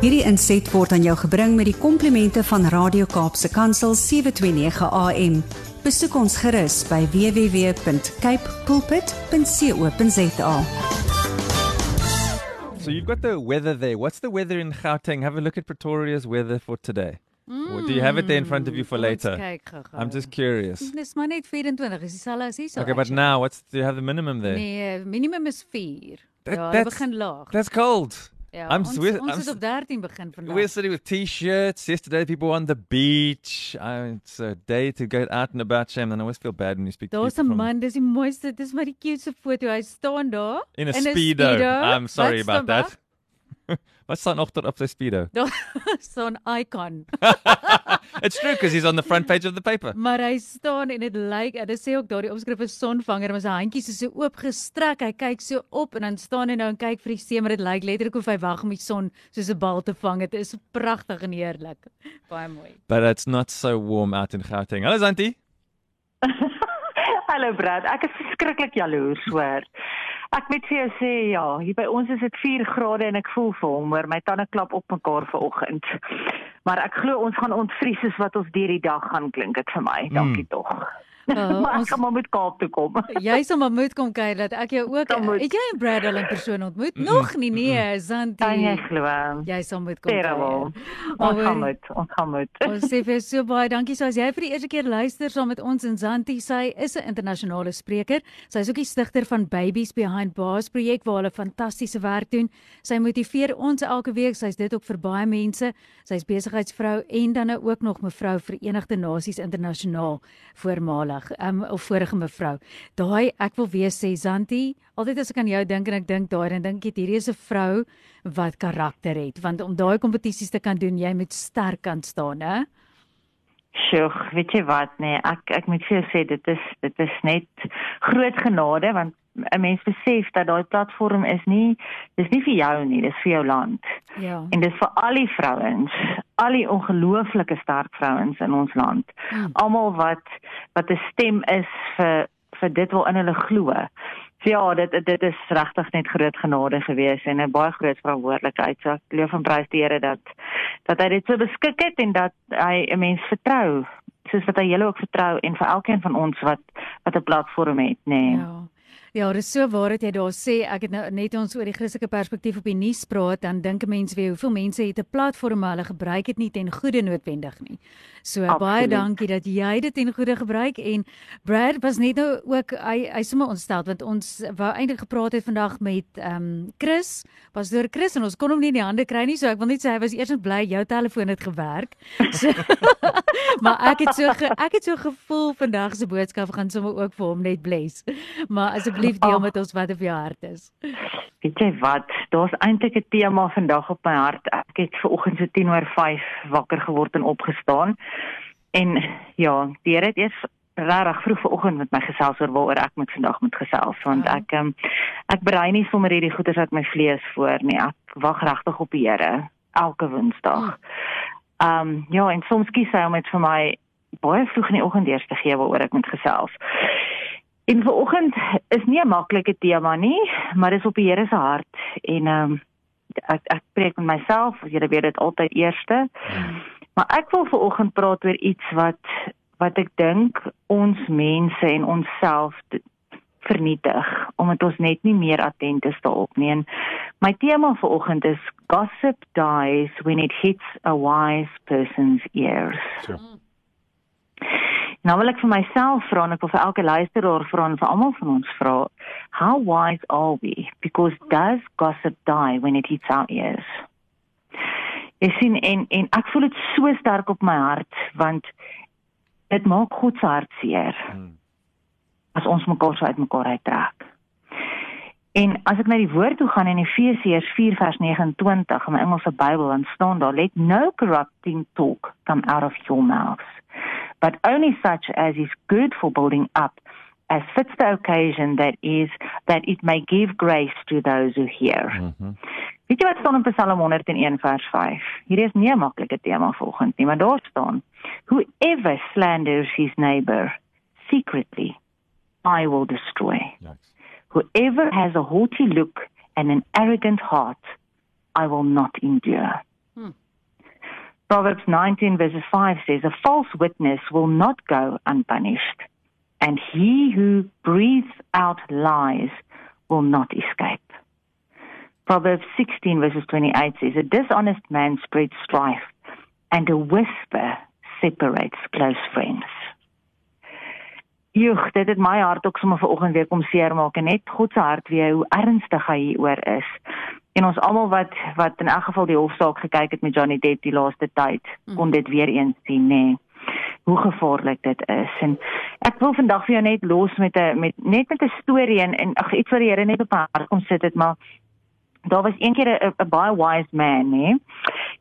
Hierdie inset word aan jou gebring met die komplimente van Radio Kaapse Kansel 729 AM. Besoek ons gerus by www.cape pulpit.co.za. So you've got the weather there. What's the weather in Gauteng? Have a look at Pretoria's weather for today. Or do you have it there in front of you for Ons later? I'm just curious. Dis maar net 24, is dieselfde as hier so. Okay, but now what's do you have the minimum there? Nee, minimum is 4. That- ja, that's- begin laag. That's cold. Ja, I'm ons, ons I'm s- op 13 begin vandag. We're sitting with t-shirts. Yesterday, people on the beach. Uh, it's a day to get out and about, Sham. And I always feel bad when you speak to Daar's people 'n from man, dis die mooiste, dis maar die cutest foto. Hy staan daar in a speedo. I'm sorry Wat about that. What's that nog op sy speedo? Daar staan icon. It's true because he's on the front page of the paper. Maar hy staan en dit lyk, en dit sê ook daardie opskrif is sonvanger, maar sy handjies is so oopgestrek. Hy kyk so op en dan staan hy nou en kyk vir die see, maar dit lyk letterlik of hy wag om die son soos 'n bal te vang. Dit is pragtig en heerlik. Baie mooi. But it's not so warm out in Gauteng. Hello, Zanti. Hallo Brad, ek is verskriklik jaloers hoor. Ek moet vir jou sê ja, hier by ons is dit 4 grade en ek voel vir hom, hoor, my tande klap op mekaar vanoggend. Maar ek glo ons gaan ontvries soos wat ons deur die dag gaan klink dit vir my. Dankie Hmm. tog. Uh, maar ons- ek gaan maar met Kaap toe kom. Jy sal maar moet kom kyk dat ek jou ook moet- Het jy en Brad al in persoon ontmoet? Nog nie nee, Zanti. Kan jy glo? Jy sal moet kom Terrible. Ons gaan met, ons gaan met. Ons sê vir so baie dankie. So as jy vir die eerste keer luister saam met ons in Zanti, sy is 'n internasionale spreker. Sy is ook die stigter van Babies Behind Bars projek waar hulle fantastiese werk doen. Sy motiveer ons elke week. Sy's dit ook vir baie mense. Sy's besigheidsvrou en dan nou ook nog mevrou Verenigde Nasies internasionaal voormalig. Um of vorige mevrou. Daai ek wil weer sê Zanti, altyd as ek aan jou dink en ek dink daai dan dink ek hierdie is 'n vrou wat karakter het want om daai kompetisies te kan doen, jy moet sterk kan staan, hè? Sjoe, weet jy wat nee, ek ek moet vir jou sê dit is dit is net groot genade want 'n mens besef dat daai platform is nie dis nie vir jou nie, dis vir jou land. Ja. En dis vir al die vrouens, al die ongelooflike sterk vrouens in ons land. Mm. Almal wat wat 'n stem is vir vir dit wat in hulle glo. So ja, dit dit is regtig net groot genade gewees en 'n baie groot verantwoordelikheid. So ek loof en prys die Here dat dat hy dit so beskik het en dat hy 'n mens vertrou soos wat hy julle ook vertrou en vir elkeen van ons wat wat 'n platform het, nê. Nee. Ja. Ja, dis so waar dat jy daar sê ek het nou net ons oor die Christelike perspektief op die nuus praat, dan dink 'n mens weer hoeveel mense het 'n platform hulle gebruik dit nie ten goeie noodwendig nie. So Absoluut. baie dankie dat jy dit ten goeie gebruik en Brad was net nou ook hy hy sommer ontstel want ons wou eintlik gepraat het vandag met ehm um, Chris, was deur Chris en ons kon hom nie in die hande kry nie, so ek wil net sê hy was eers net bly jou telefoon het gewerk. So, maar ek het so ge, ek het so gevoel vandag se boodskap gaan sommer ook vir hom net bless. Maar asseblief deel Ag. met ons wat op jou hart is. Weet jy wat? Daar's eintlik 'n tema vandag op my hart. Ek het ver oggend so 10 oor 5 wakker geword en opgestaan. En ja, die Here het eers regtig vroeg vanoggend met my gesels oor waaroor ek met vandag moet gesels want Ja. ek um, ek berei nie sommer hierdie goeders uit my vlees voor nie. Ek wag regtig op die Here elke Woensdag. Ehm um, ja, en soms kies hy om dit vir my baie vroeg in die oggend eers te gee waaroor ek moet gesels. En vanoggend is nie 'n maklike tema nie, maar dis op die Here se hart en ehm um, ek ek preek met myself, julle weet dit altyd eerste. Maar ek wil vanoggend praat oor iets wat wat ek dink ons mense en onsself vernietig omdat ons net nie meer attent is daarop nie. En my tema vanoggend is gossip dies when it hits a wise person's ears. Sure. Nou wil ek vir myself vra en ek wil vir elke luisteraar vra en vir almal van ons vra, how wise are we? Because does gossip die when it hits our ears? Ek sien en en ek voel dit so sterk op my hart want dit maak God se hart seer Hmm. as ons mekaar so uitmekaar uittrek. En as ek na die woord toe gaan in Efesiërs 4 vers 29 in my Engelse Bybel dan staan daar let no corrupting talk come out of your mouths but only such as is good for building up as fits the occasion that is that it may give grace to those who hear. Mhm. Weet jy wat staan in Psalm 101 vers 5? Hierdie is nie 'n maklike tema volgens nie, maar daar staan: Whoever slanders his neighbor secretly, I will destroy. Yikes. Whoever has a haughty look and an arrogant heart I will not endure. Proverbs 19 verses 5 says, A false witness will not go unpunished, and he who breathes out lies will not escape. Proverbs 16 verses 28 says, A dishonest man spreads strife, and a whisper separates close friends. Joeg, dit het my hart ook sommer vanoggend weer kom seermaak en net God se hart weer hoe ernstig hy hieroor is. En ons almal wat wat in elk geval die hofsaak gekyk het met Johnny Depp die laaste tyd, mm. kon dit weer eens sien, nê. Nee hoe gevaarlik dit is en ek wil vandag vir jou net los met 'n met net met 'n storie en, en ag iets wat die Here net op my hart kom sit het maar daar was een keer 'n baie wise man nê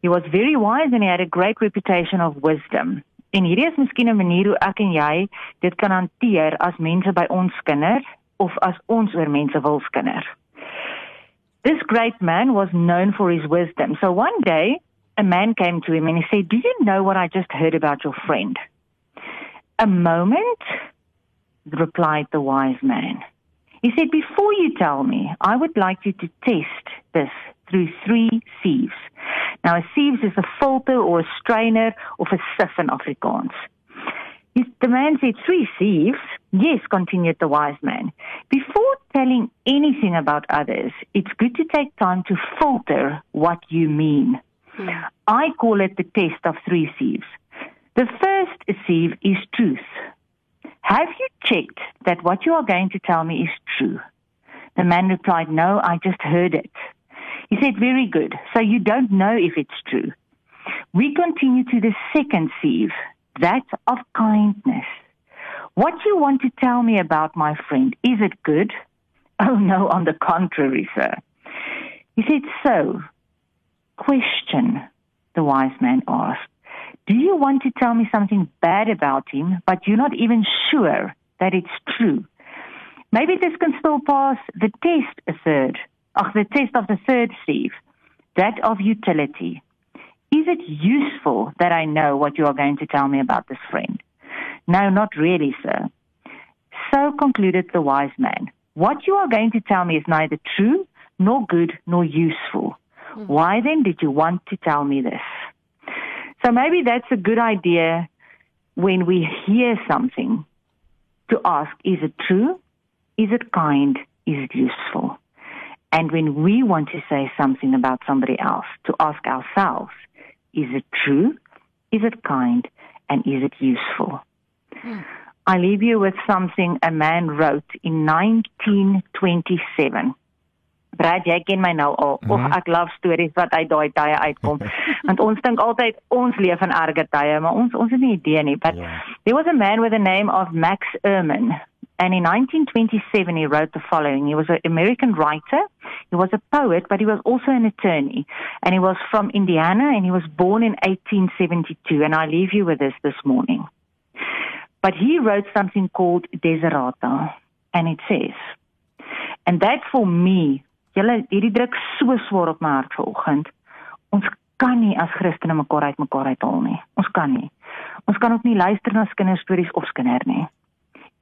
he was very wise and he had a great reputation of wisdom en hierdie is miskien 'n manier hoe ek en jy dit kan hanteer as mense by ons kinders of as ons oor mense wil skinder This great man was known for his wisdom. So one day, a man came to him and he said, Do you know what I just heard about your friend? A moment, replied the wise man. He said, Before you tell me, I would like you to test this through three sieves. Now, a sieve is a filter or a strainer of a sieve in Afrikaans. The man said, Three sieves? Yes, continued the wise man. Before telling anything about others, it's good to take time to filter what you mean. Yeah. I call it the test of three sieves. The first sieve is truth. Have you checked that what you are going to tell me is true? The man replied, No, I just heard it. He said, Very good. So you don't know if it's true. We continue to the second sieve, that of kindness. What you want to tell me about my friend, is it good? Oh, no, on the contrary, sir. He said, So, question, the wise man asked. Do you want to tell me something bad about him, but you're not even sure that it's true? Maybe this can still pass the test a third, of the test of the third sieve, that of utility. Is it useful that I know what you are going to tell me about this friend? No, not really, sir. So concluded the wise man. What you are going to tell me is neither true, nor good, nor useful. Mm-hmm. Why then did you want to tell me this? So maybe that's a good idea when we hear something to ask, is it true? Is it kind? Is it useful? And when we want to say something about somebody else, to ask ourselves, is it true? Is it kind? And is it useful? Mm. I leave you with something a man wrote in 1927. Brad, jy ken my nou al. Mm -hmm. Och, ek love stories wat uit daai tye uitkom. Want ons dink altyd ons leef in erge tye, maar ons ons het nie idee nie. But yeah. there was a man with the name of Max Ehrman. And in 1927, he wrote the following. He was an American writer. He was a poet, but he was also an attorney. And he was from Indiana, and he was born in 1872. And I leave you with this this morning. But he wrote something called Desiderata. And it says, and that for me Julle hierdie druk so swaar op my hart vanoggend. Ons kan nie as Christene mekaar uit mekaar uithaal nie. Ons kan nie. Ons kan ook nie luister na kinderstories of skinder nie.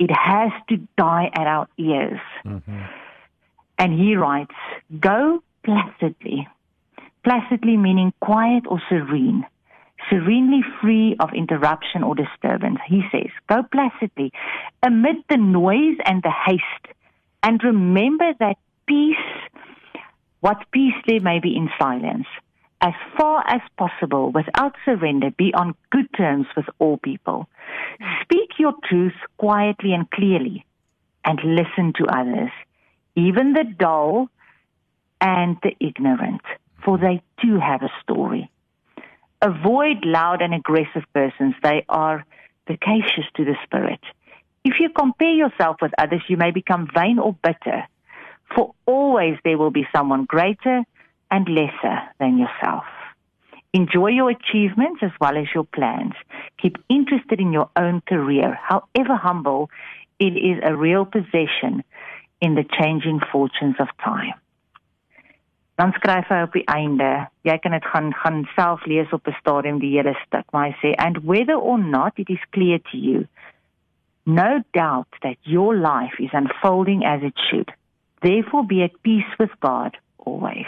It has to die at our ears. Mm -hmm. And he writes, go placidly. Placidly meaning quiet or serene. Serenely free of interruption or disturbance. He says, go placidly amid the noise and the haste. And remember that peace what peace there may be in silence. As far as possible, without surrender, be on good terms with all people. Speak your truth quietly and clearly, and listen to others, even the dull and the ignorant, for they too have a story. Avoid loud and aggressive persons. They are vexatious to the spirit. If you compare yourself with others, you may become vain or bitter for always there will be someone greater and lesser than yourself. Enjoy your achievements as well as your plans. Keep interested in your own career, however humble, it is a real possession in the changing fortunes of time. Dan skryf hy op die einde, jy kan dit gaan gaan self lees op 'n stadium die hele stuk, maar hy sê and whether or not it is clear to you, no doubt that your life is unfolding as it should. Therefore be at peace with God always.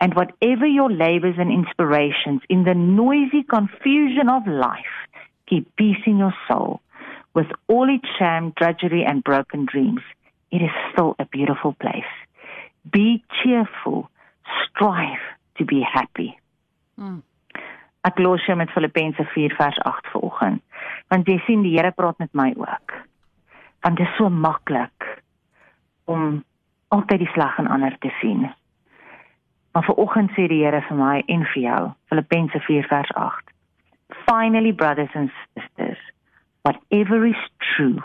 And whatever your labors and inspirations in the noisy confusion of life, keep peace in your soul. With all its sham, drudgery, and broken dreams, it is still a beautiful place. Be cheerful, strive to be happy. Mm. Ek los jou met Filippense 4 vers 8 vanoggend. Want jy sien die Here praat met my ook. Want dit is so maklik om altyd die sleg in ander te sien. Maar vanoggend sê die Here vir my en vir jou, Filippense 4 vers 8. Finally brothers and sisters, whatever is true,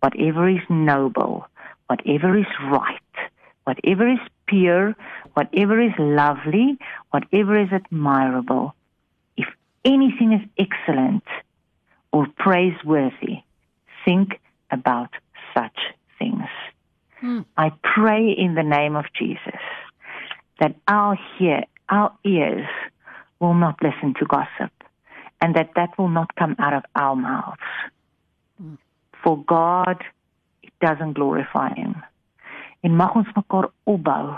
whatever is noble, whatever is right, whatever is pure, whatever is lovely, whatever is admirable, if anything is excellent or praiseworthy, think about such things. Mm. I pray in the name of Jesus that our hear, our ears will not listen to gossip and that that will not come out of our mouths. Mm. For God, it doesn't glorify him. En mag ons mekaar opbou.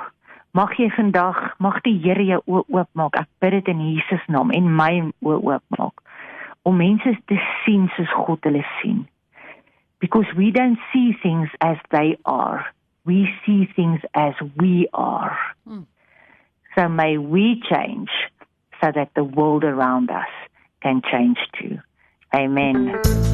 Mag jy vandag, mag die Here jou oë oopmaak. Ek bid dit in Jesus naam en my oë oopmaak om mense te sien soos God hulle sien because we don't see things as they are. We see things as we are. Mm. So may we change so that the world around us can change too. Amen.